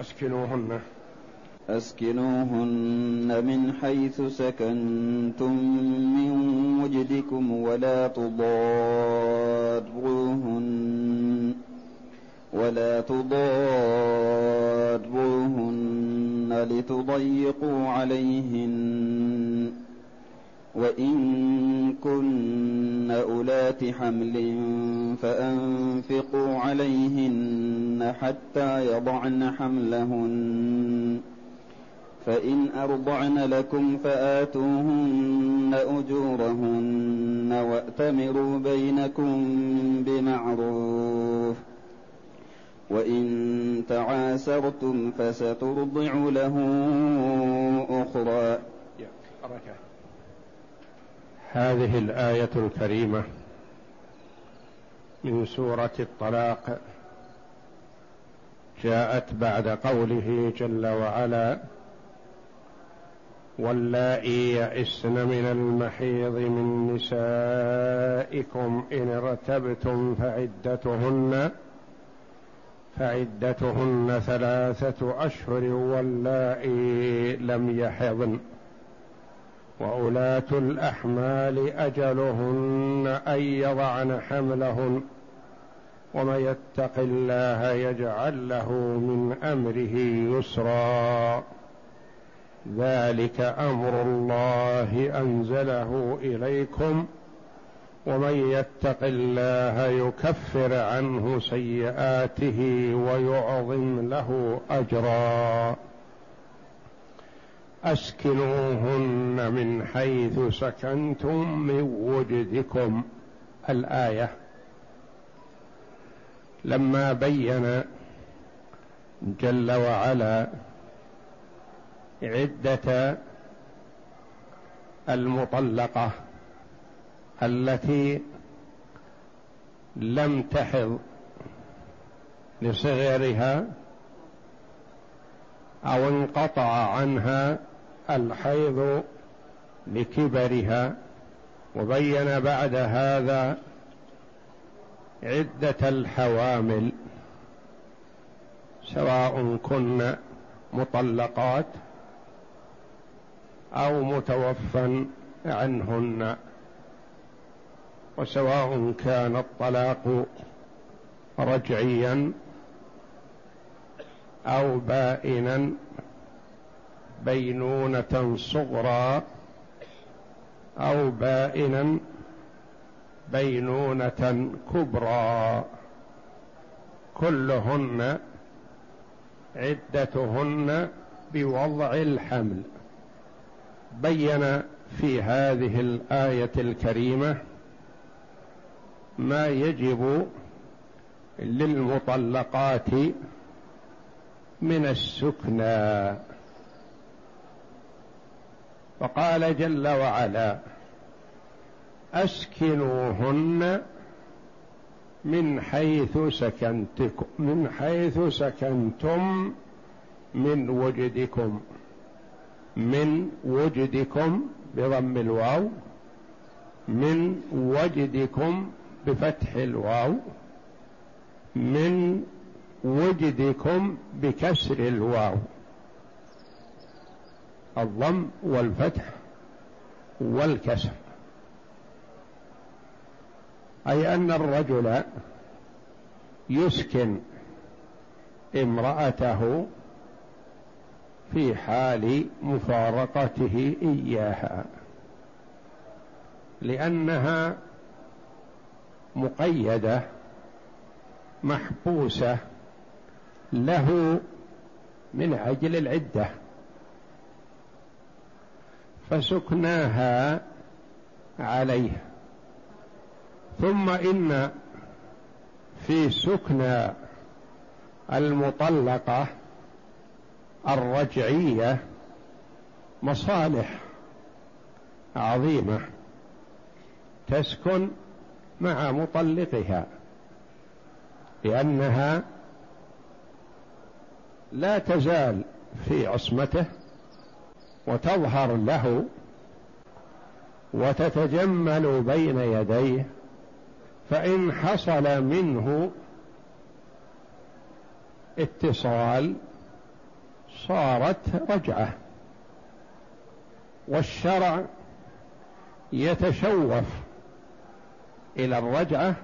أسكنوهن. أسكنوهن من حيث سكنتم من وجدكم ولا تضاروهن. ولا تضاروهن لتضيقوا عليهن. وإن كن أولات حمل فأنفقوا عليهن حتى يضعن حملهن. فإن أرضعن لكم فآتوهن أجورهن وأتمروا بينكم بمعروف. وإن تعاسرتم فسترضع له أخرى. هذه الآية الكريمة من سورة الطلاق جاءت بعد قوله جل وعلا واللائي يئسن من المحيض من نسائكم إن ارتبتم فعدتهن فعدتهن ثلاثة أشهر واللائي لم يحضن. وأولاة الأحمال أجلهن أن يضعن حملهن ومن يتق الله يجعل له من أمره يسرا. ذلك أمر الله أنزله إليكم ومن يتق الله يكفر عنه سيئاته ويعظم له أجرا. اسكنوهن من حيث سكنتم من وجدكم. الآية لما بين جل وعلا عدة المطلقة التي لم تحض لصغرها أو انقطع عنها الحيض لكبرها وبين بعد هذا عدة الحوامل سواء كن مطلقات أو متوفى عنهن وسواء كان الطلاق رجعيا أو بائنا بينونة صغرى أو بائنا بينونة كبرى. كلهن عدتهن بوضع الحمل. بين في هذه الآية الكريمة ما يجب للمطلقات من السكنى. وقال جل وعلا أسكنوهن من حيث سكنتكم من حيث سكنتم من وجدكم من وجدكم بضم الواو من وجدكم بفتح الواو من وجدكم بكسر الواو. الضم والفتح والكسر. أي أن الرجل يسكن امرأته في حال مفارقته إياها لأنها مقيدة محبوسة له من أجل العدة. فسكناها عليه ثم إن في سكنى المطلقة الرجعية مصالح عظيمة تسكن مع مطلقها لأنها لا تزال في عصمته وتظهر له وتتجمل بين يديه فإن حصل منه اتصال صارت رجعة. والشرع يتشوف إلى الرجعة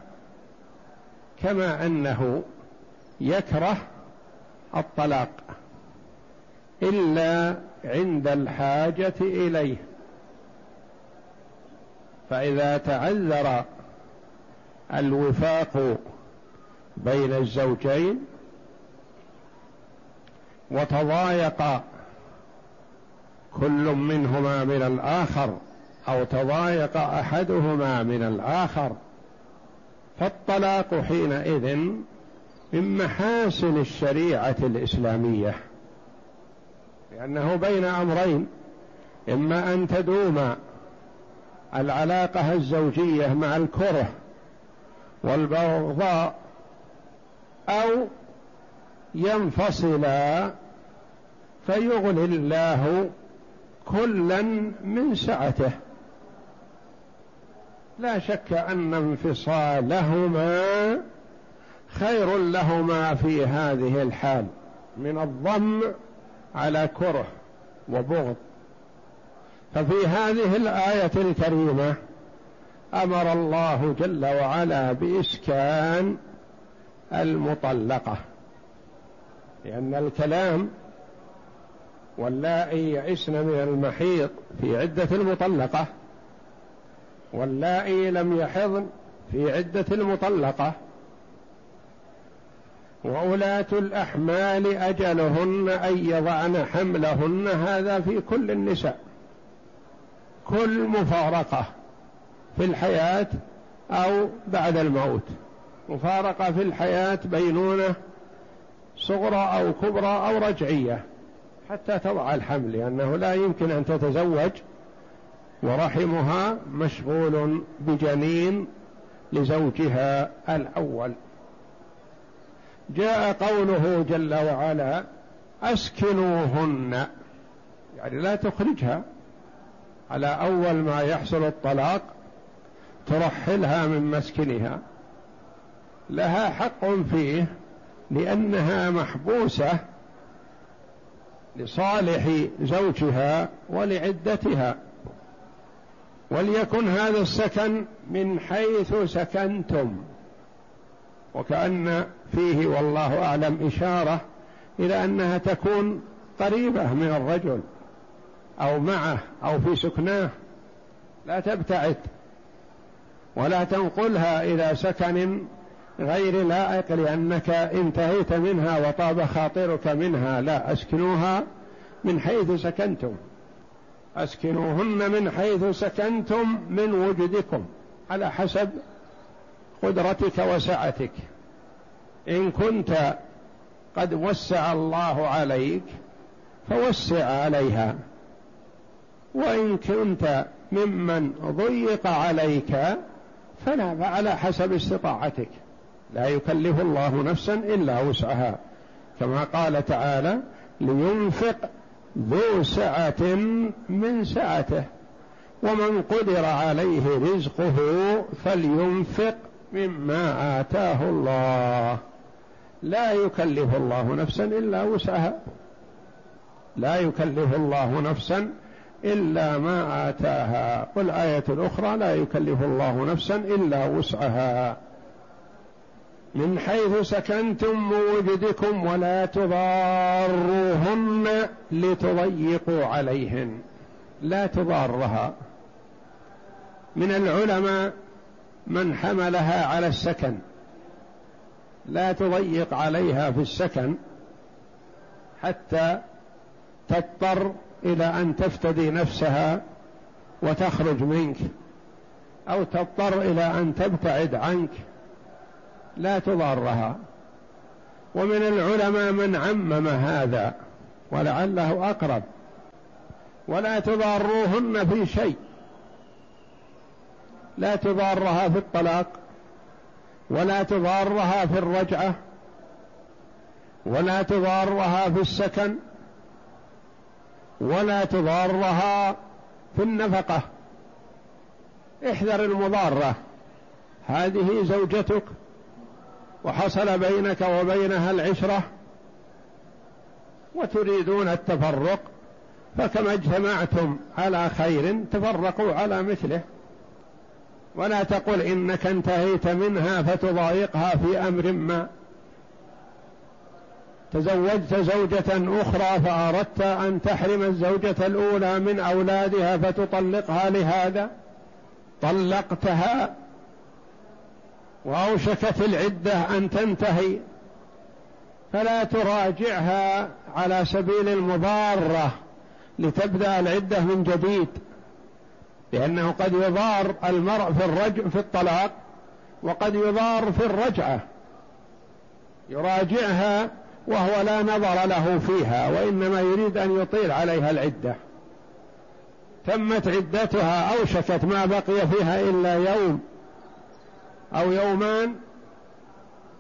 كما أنه يكره الطلاق إلا عند الحاجة إليه. فإذا تعذر الوفاق بين الزوجين وتضايق كل منهما من الآخر أو تضايق أحدهما من الآخر فالطلاق حينئذ من محاسن الشريعة الإسلامية. لأنه بين أمرين. إما أن تدوم العلاقة الزوجية مع الكره والبغضاء أو ينفصلا فيغني الله كلا من سعته. لا شك أن انفصالهما خير لهما في هذه الحال. من الضم على كره وبغض. ففي هذه الآية الكريمة أمر الله جل وعلا بإسكان المطلقة لأن الكلام واللائي يئسن من المحيض في عدة المطلقة واللائي لم يحضن في عدة المطلقة وولاة الأحمال أجلهن أن يضعن حملهن هذا في كل النساء. كل مفارقة في الحياة أو بعد الموت. مفارقة في الحياة بينونة صغرى أو كبرى أو رجعية حتى تضع الحمل لأنه لا يمكن أن تتزوج ورحمها مشغول بجنين لزوجها الأول. جاء قوله جل وعلا أسكنوهن يعني لا تخرجها على أول ما يحصل الطلاق ترحلها من مسكنها. لها حق فيه لأنها محبوسة لصالح زوجها ولعدتها. وليكن هذا السكن من حيث سكنتم. وكأن فيه والله أعلم إشارة إلى أنها تكون قريبة من الرجل أو معه أو في سكناه. لا تبتعد ولا تنقلها إلى سكن غير لائق لأنك انتهيت منها وطاب خاطرك منها. لا أسكنوها من حيث سكنتم. أسكنوهن من حيث سكنتم من وجدكم على حسب قدرتك وسعتك. إن كنت قد وسع الله عليك فوسع عليها. وإن كنت ممن ضيق عليك فلا فعلى حسب استطاعتك. لا يكلف الله نفسا إلا وسعها. كما قال تعالى لينفق ذو سعة من سعته. ومن قدر عليه رزقه فلينفق مما آتاه الله. لا يكلف الله نفسا إلا وسعها. لا يكلف الله نفسا إلا ما آتاها. والآية الأخرى لا يكلف الله نفسا إلا وسعها. من حيث سكنتم وجدكم ولا تضاروهن لتضيقوا عليهن. لا تضارها. من العلماء من حملها على السكن. لا تضيق عليها في السكن حتى تضطر إلى أن تفتدي نفسها وتخرج منك أو تضطر إلى أن تبتعد عنك. لا تضارها ومن العلماء من عمم هذا ولعله أقرب. ولا تضاروهن في شيء. لا تضارها في الطلاق. ولا تضارها في الرجعة ولا تضارها في السكن ولا تضارها في النفقة. احذر المضارة. هذه زوجتك وحصل بينك وبينها العشرة وتريدون التفرق فكما اجتمعتم على خير تفرقوا على مثله. ولا تقل إنك انتهيت منها فتضايقها في أمر ما. تزوجت زوجة أخرى فأردت أن تحرم الزوجة الأولى من أولادها فتطلقها لهذا. طلقتها وأوشكت العدة أن تنتهي. فلا تراجعها على سبيل المضارة لتبدأ العدة من جديد. لأنه قد يضار المرء في الرجع في الطلاق وقد يضار في الرجعة. يراجعها وهو لا نظر له فيها وإنما يريد أن يطيل عليها العدة. تمت عدتها أوشكت ما بقي فيها إلا يوم أو يومان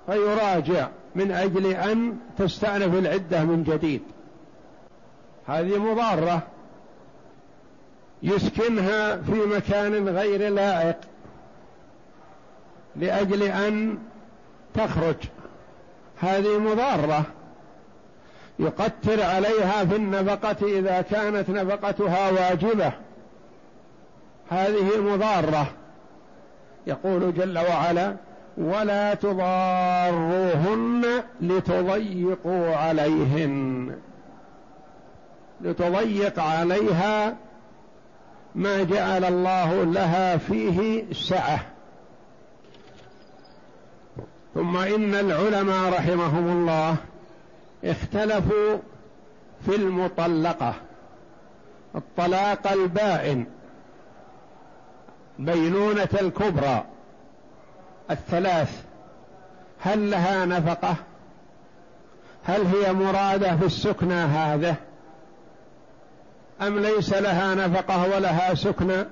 فيراجع من أجل أن تستأنف العدة من جديد. هذه مضارة. يسكنها في مكان غير لائق لأجل أن تخرج. هذه مضارة. يقتر عليها في النفقة إذا كانت نفقتها واجبة. هذه مضارة. يقول جل وعلا ولا تضاروهن لتضيقوا عليهن. لتضيق عليها ما جعل الله لها فيه سعة. ثم إن العلماء رحمهم الله اختلفوا في المطلقة. الطلاق البائن بينونة الكبرى الثلاث. هل لها نفقة؟ هل هي مرادة في السكنى هذا أم ليس لها نفقة ولها سكنى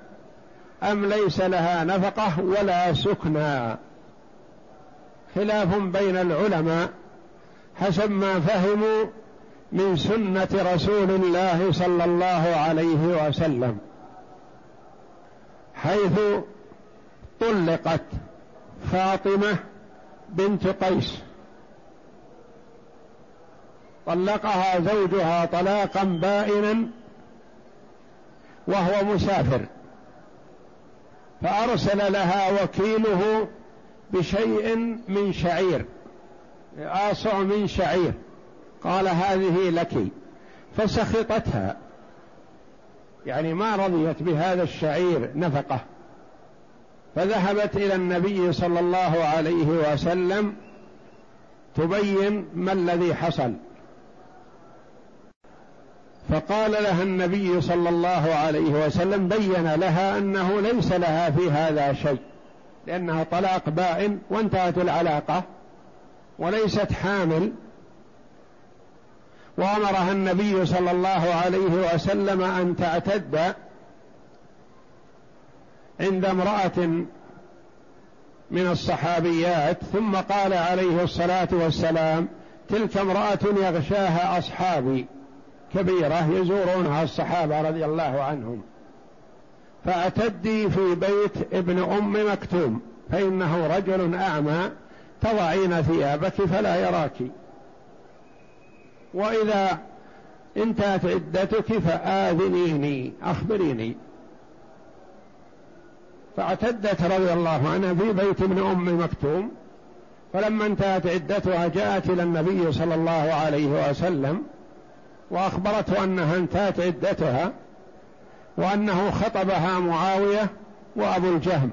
أم ليس لها نفقة ولا سكنى خلاف بين العلماء حسب ما فهموا من سنة رسول الله صلى الله عليه وسلم حيث طلقت فاطمة بنت قيس. طلقها زوجها طلاقا بائنا وهو مسافر. فأرسل لها وكيله بشيء من شعير. آصع من شعير. قال هذه لك. فسخطتها. يعني ما رضيت بهذا الشعير نفقة. فذهبت إلى النبي صلى الله عليه وسلم تبين ما الذي حصل. فقال لها النبي صلى الله عليه وسلم بين لها أنه ليس لها في هذا شيء لأنها طلاق بائن وانتهت العلاقة وليست حامل. وأمرها النبي صلى الله عليه وسلم أن تعتد عند امرأة من الصحابيات ثم قال عليه الصلاة والسلام تلك امرأة يغشاها أصحابي. كبيرة يزورونها الصحابة رضي الله عنهم. فاعتدي في بيت ابن أم مكتوم فإنه رجل أعمى تضعين ثيابك فلا يراك. وإذا انتهت عدتك فآذنيني أخبريني. فاعتدت رضي الله عنها في بيت ابن أم مكتوم. فلما انتهت عدتها جاءت إلى النبي صلى الله عليه وسلم. وأخبرته أنها انتهت عدتها وأنه خطبها معاوية وأبو الجهم.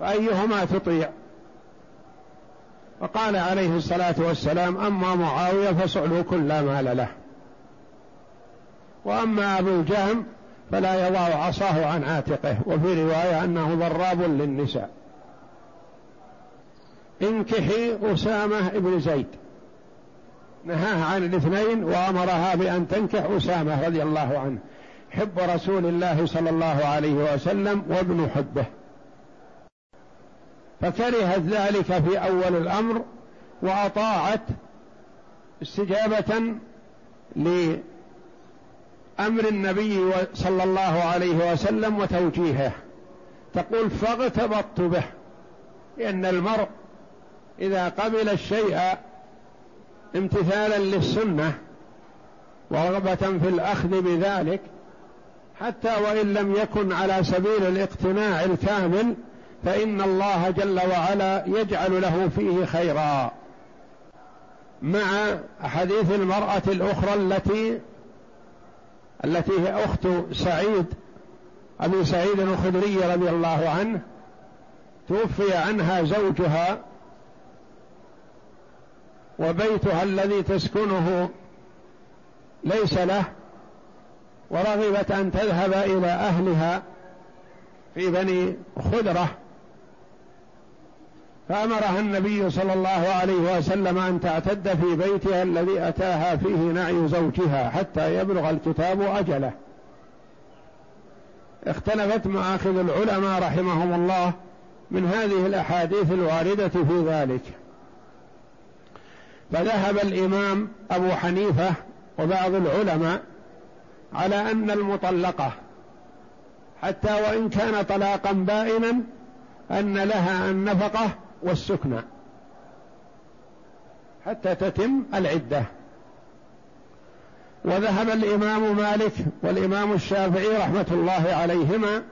فأيهما تطيع؟ فقال عليه الصلاة والسلام أما معاوية فصعلوك لا مال له. وأما أبو الجهم فلا يضع عصاه عن عاتقه وفي رواية أنه ضراب للنساء. انكحي أسامة بن زيد. نهاها عن الاثنين وأمرها بأن تنكح أسامة رضي الله عنه حب رسول الله صلى الله عليه وسلم وابن حبه. فكرهت ذلك في أول الأمر وأطاعت استجابة لأمر النبي صلى الله عليه وسلم وتوجيهه. تقول فاغتبطت به لأن المرء إذا قبل الشيء امتثالا للسنة ورغبة في الأخذ بذلك حتى وإن لم يكن على سبيل الاقتناع الكامل فإن الله جل وعلا يجعل له فيه خيرا. مع حديث المرأة الأخرى التي التي هي أخت سعيد أبي سعيد الخدري رضي الله عنه توفي عنها زوجها وبيتها الذي تسكنه ليس له ورغبت أن تذهب إلى أهلها في بني خدرة. فأمرها النبي صلى الله عليه وسلم أن تعتد في بيتها الذي أتاها فيه نعي زوجها حتى يبلغ الكتاب أجله. اختلفت مآخذ العلماء رحمهم الله من هذه الأحاديث الواردة في ذلك. فذهب الإمام أبو حنيفة وبعض العلماء على أن المطلقة حتى وإن كان طلاقا بائنا أن لها النفقة والسكنى حتى تتم العدة. وذهب الإمام مالك والإمام الشافعي رحمة الله عليهما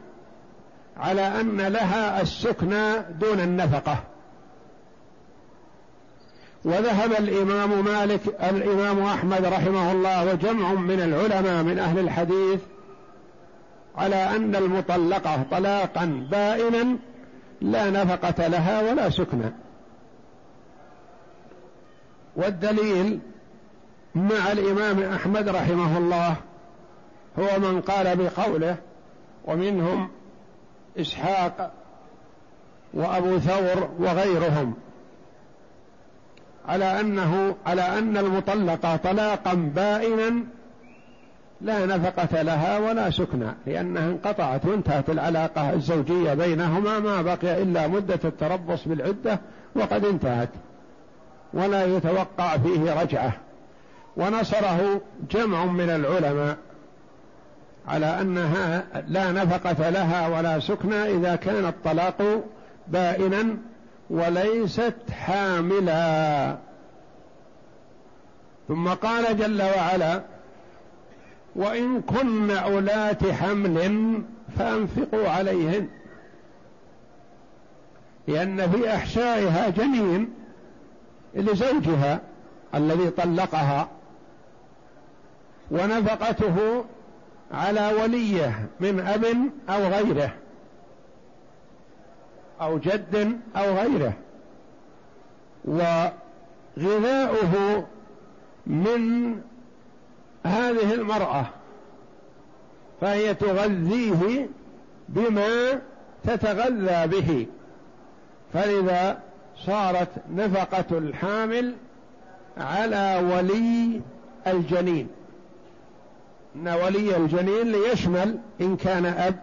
على أن لها السكنى دون النفقة. وذهب الإمام مالك الإمام أحمد رحمه الله وجمع من العلماء من أهل الحديث على أن المطلقة طلاقا بائنا لا نفقة لها ولا سكنى والدليل مع الإمام أحمد رحمه الله هو من قال بقوله ومنهم إسحاق وأبو ثور وغيرهم. على أنه على أن المطلقة طلاقا بائنا لا نفقة لها ولا سكنى لأنها انقطعت وانتهت العلاقة الزوجية بينهما ما بقي إلا مدة التربص بالعدة وقد انتهت ولا يتوقع فيه رجعة. ونصره جمع من العلماء على أنها لا نفقة لها ولا سكنى إذا كان الطلاق بائنا وليست حاملا. ثم قال جل وعلا وإن كن أولات حمل فأنفقوا عليهن لأن في أحشائها جنين لزوجها الذي طلقها ونفقته على وليه من أب أو غيره. أو جد أو غيره. وغذاؤه من هذه المرأة فهي تغذيه بما تتغذى به. فلذا صارت نفقة الحامل على ولي الجنين. إن ولي الجنين ليشمل إن كان أب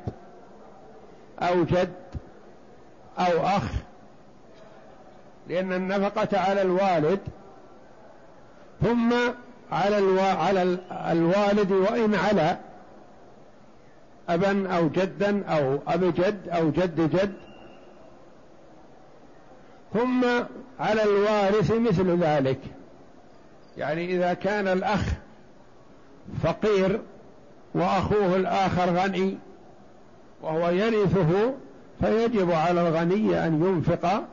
أو جد أو أخ. لأن النفقة على الوالد ثم على ألو... على الوالد وإن على أبا أو جدا أو أب جد أو جد جد. ثم على الوارث مثل ذلك. يعني إذا كان الأخ فقير وأخوه الآخر غني وهو يرثه فيجب على الغني أن ينفق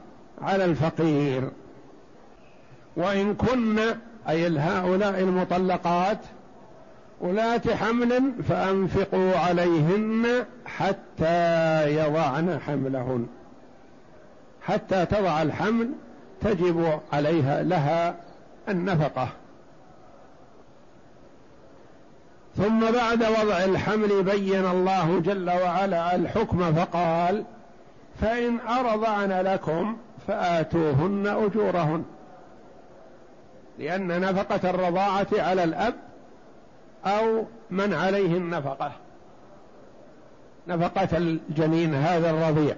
على الفقير. وإن كن أي هؤلاء المطلقات أولاة حمل فأنفقوا عليهن حتى يضعن حملهن. حتى تضع الحمل تجب عليها لها النفقة. ثم بعد وضع الحمل بين الله جل وعلا الحكم فقال فإن أرضعن لكم فآتوهن أجورهن. لأن نفقة الرضاعة على الأب أو من عليه النفقة. نفقة الجنين هذا الرضيع.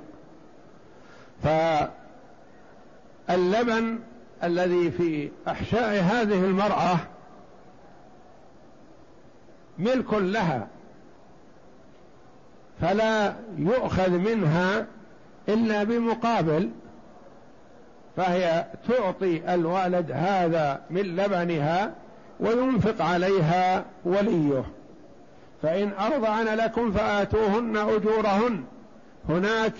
فاللبن الذي في أحشاء هذه المرأة ملك لها فلا يؤخذ منها إلا بمقابل فهي تعطي الوالد هذا من لبنها وينفق عليها وليه. فإن أرضعن لكم فآتوهن أجورهن. هناك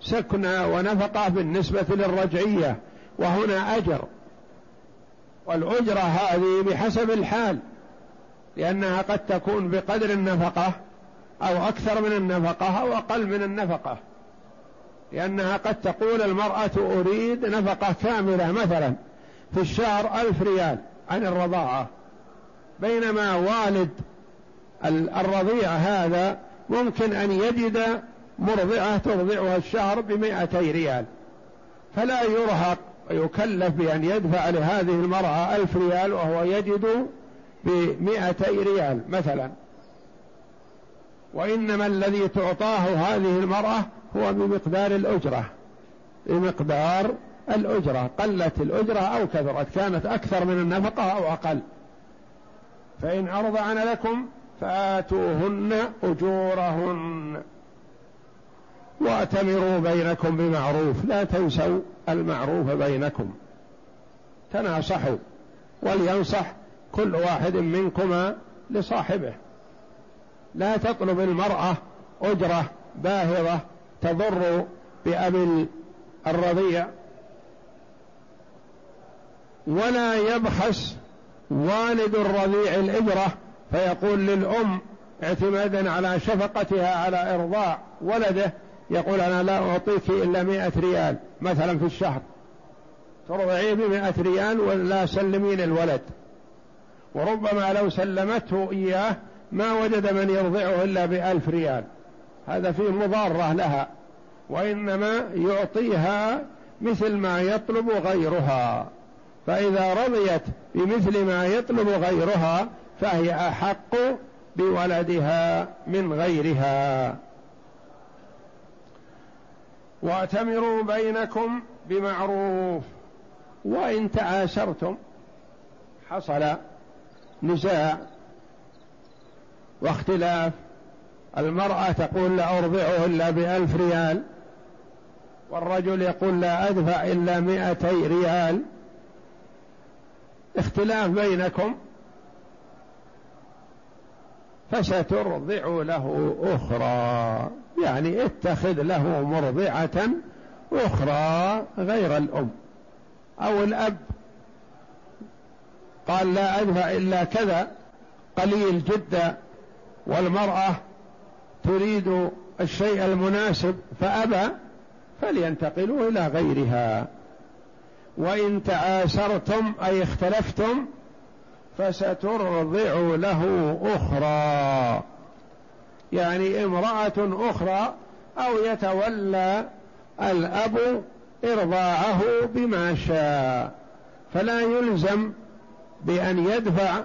سكنى ونفقة بالنسبة للرجعية وهنا أجر. والأجرة هذه بحسب الحال لأنها قد تكون بقدر النفقة أو أكثر من النفقة أو أقل من النفقة. لأنها قد تقول المرأة أريد نفقة كاملة مثلا في الشهر ألف ريال عن الرضاعة. بينما والد الرضيع هذا ممكن أن يجد مرضعة ترضعها الشهر بمائتي ريال. فلا يرهق ويكلف بأن يدفع لهذه المرأة ألف ريال وهو يجد بمائتي ريال مثلا. وإنما الذي تعطاه هذه المرأة هو بمقدار الأجرة بمقدار الأجرة قلت الأجرة أو كثرت كانت أكثر من النفقة أو أقل. فإن أرضعن لكم فآتوهن أجورهن. وأتمروا بينكم بمعروف لا تنسوا المعروف بينكم. تناصحوا ولينصح كل واحد منكما لصاحبه. لا تطلب المرأة أجرة باهظة تضر بأبي الرضيع ولا يبخس والد الرضيع الإجرة فيقول للأم اعتمادا على شفقتها على إرضاع ولده يقول أنا لا أعطيك إلا مئة ريال مثلا في الشهر. ترضعيه بمئة ريال ولا سلمين الولد. وربما لو سلمته إياه ما وجد من يرضعه إلا بألف ريال. هذا فيه مضارة لها وإنما يعطيها مثل ما يطلب غيرها. فإذا رضيت بمثل ما يطلب غيرها فهي أحق بولدها من غيرها. واعتمروا بينكم بمعروف. وإن تعاشرتم حصل نزاع واختلاف. المرأة تقول لا أرضعه إلا بألف ريال والرجل يقول لا أدفع إلا مئتي ريال. اختلاف بينكم. فسترضع له أخرى يعني اتخذ له مرضعة أخرى غير الأم. أو الأب قال لا أدفع إلا كذا قليل جدا والمرأة تريد الشيء المناسب فأبى فلينتقلوا إلى غيرها. وإن تعاسرتم أي اختلفتم فسترضع له أخرى. يعني امرأة أخرى أو يتولى الأب إرضاعه بما شاء. فلا يلزم بأن يدفع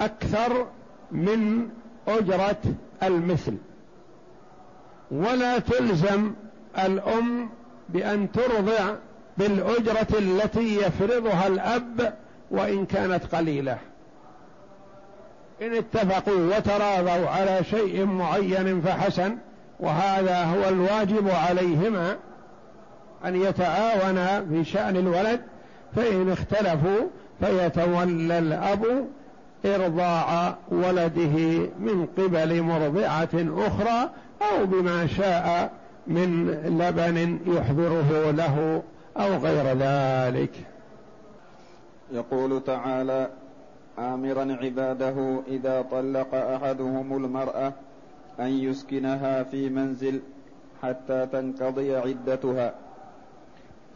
أكثر من أجرة المثل. ولا تلزم الأم بأن ترضع بالأجرة التي يفرضها الأب وإن كانت قليلة. إن اتفقوا وتراضوا على شيء معين فحسن وهذا هو الواجب عليهما أن يتعاونا في شأن الولد فإن اختلفوا فيتولى الأب إرضاع ولده من قبل مرضعة أخرى أو بما شاء من لبن يحضره له أو غير ذلك. يقول تعالى آمرا عباده إذا طلق أحدهم المرأة أن يسكنها في منزل حتى تنقضي عدتها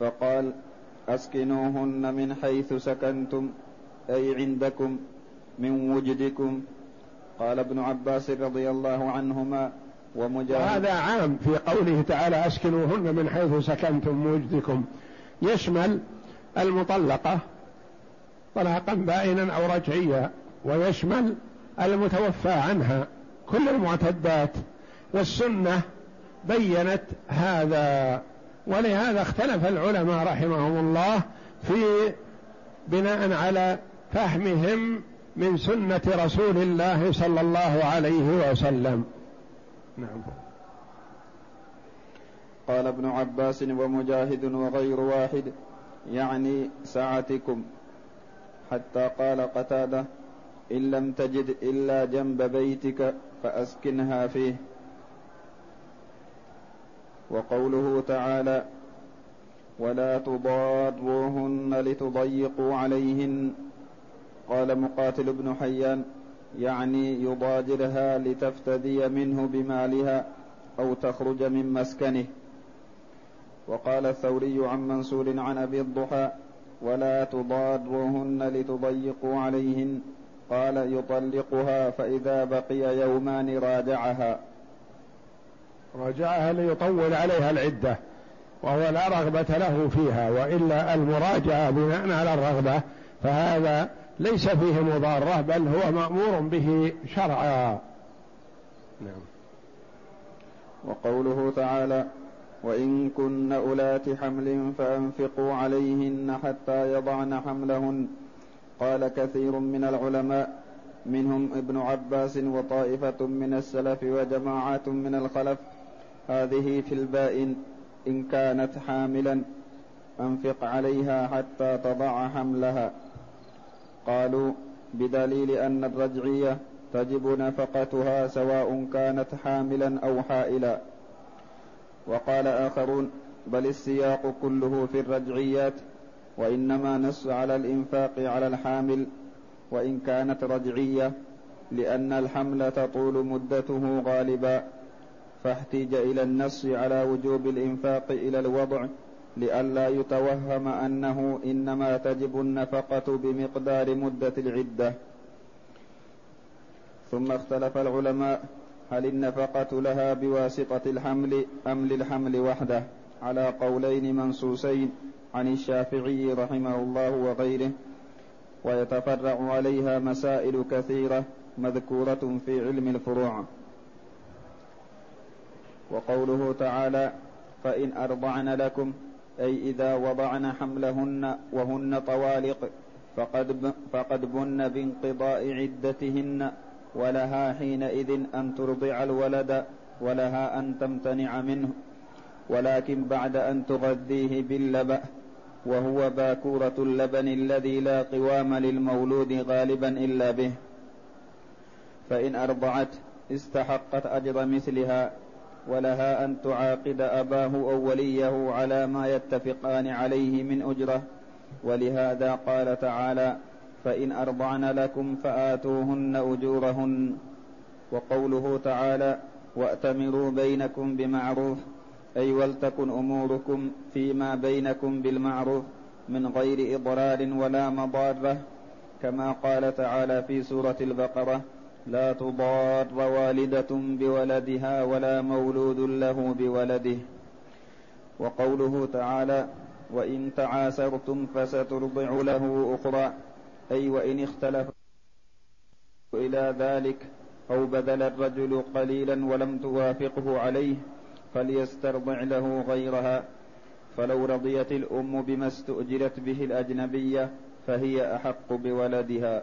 فقال أسكنوهن من حيث سكنتم أي عندكم من وجدكم. قال ابن عباس رضي الله عنهما ومجاهد. وهذا عام في قوله تعالى أسكنوهن من حيث سكنتم وجدكم يشمل المطلقة طلاقا بائنا أو رجعيا ويشمل المتوفى عنها كل المعتدات. والسنة بينت هذا ولهذا اختلف العلماء رحمهم الله في بناء على فهمهم من سنة رسول الله صلى الله عليه وسلم. نعم. قال ابن عباس ومجاهد وغير واحد يعني سعتكم حتى قال قتادة إن لم تجد إلا جنب بيتك فأسكنها فيه. وقوله تعالى ولا تضاروهن لتضيقوا عليهن. قال مقاتل بن حيان يعني يضاجرها لتفتدي منه بمالها أو تخرج من مسكنه. وقال الثوري عن منصور عن أبي الضحى ولا تضاروهن لتضيقوا عليهن قال يطلقها فإذا بقي يومان راجعها راجعها ليطول عليها العدة وهو لا رغبة له فيها وإلا المراجعة بناء على الرغبة فهذا ليس فيه مضارة بل هو مأمور به شرعا. نعم. وقوله تعالى وإن كن أولات حمل فأنفقوا عليهن حتى يضعن حملهن قال كثير من العلماء منهم ابن عباس وطائفة من السلف وجماعات من الخلف هذه في البائن إن كانت حاملا أنفق عليها حتى تضع حملها قالوا بدليل أن الرجعية تجب نفقتها سواء كانت حاملا أو حائلا. وقال آخرون بل السياق كله في الرجعيات وإنما نص على الإنفاق على الحامل وإن كانت رجعية لأن الحمل تطول مدته غالبا. فاحتيج إلى النص على وجوب الإنفاق إلى الوضع لئلا يتوهم أنه إنما تجب النفقة بمقدار مدة العدة. ثم اختلف العلماء هل النفقة لها بواسطة الحمل أم للحمل وحده. على قولين منصوصين عن الشافعي رحمه الله وغيره ويتفرع عليها مسائل كثيرة مذكورة في علم الفروع. وقوله تعالى فإن أرضعن لكم أي إذا وضعن حملهن وهن طوالق فقد, فقد بن بانقضاء عدتهن ولها حينئذ أن ترضع الولد ولها أن تمتنع منه ولكن بعد أن تغذيه باللبأ وهو باكورة اللبن الذي لا قوام للمولود غالبا إلا به. فإن أرضعت استحقت أجر مثلها. ولها أن تعاقد أباه أو وليه على ما يتفقان عليه من أجرة. ولهذا قال تعالى فإن أرضعن لكم فآتوهن أجورهن. وقوله تعالى وأتمروا بينكم بمعروف أي ولتكن أموركم فيما بينكم بالمعروف من غير إضرار ولا مضارة كما قال تعالى في سورة البقرة لا تضار والدة بولدها ولا مولود له بولده. وقوله تعالى وإن تعاسرتم فسترضع له أخرى أي وإن اختلف إلى ذلك أو بذل الرجل قليلا ولم توافقه عليه فليسترضع له غيرها. فلو رضيت الأم بما استؤجرت به الأجنبية فهي أحق بولدها.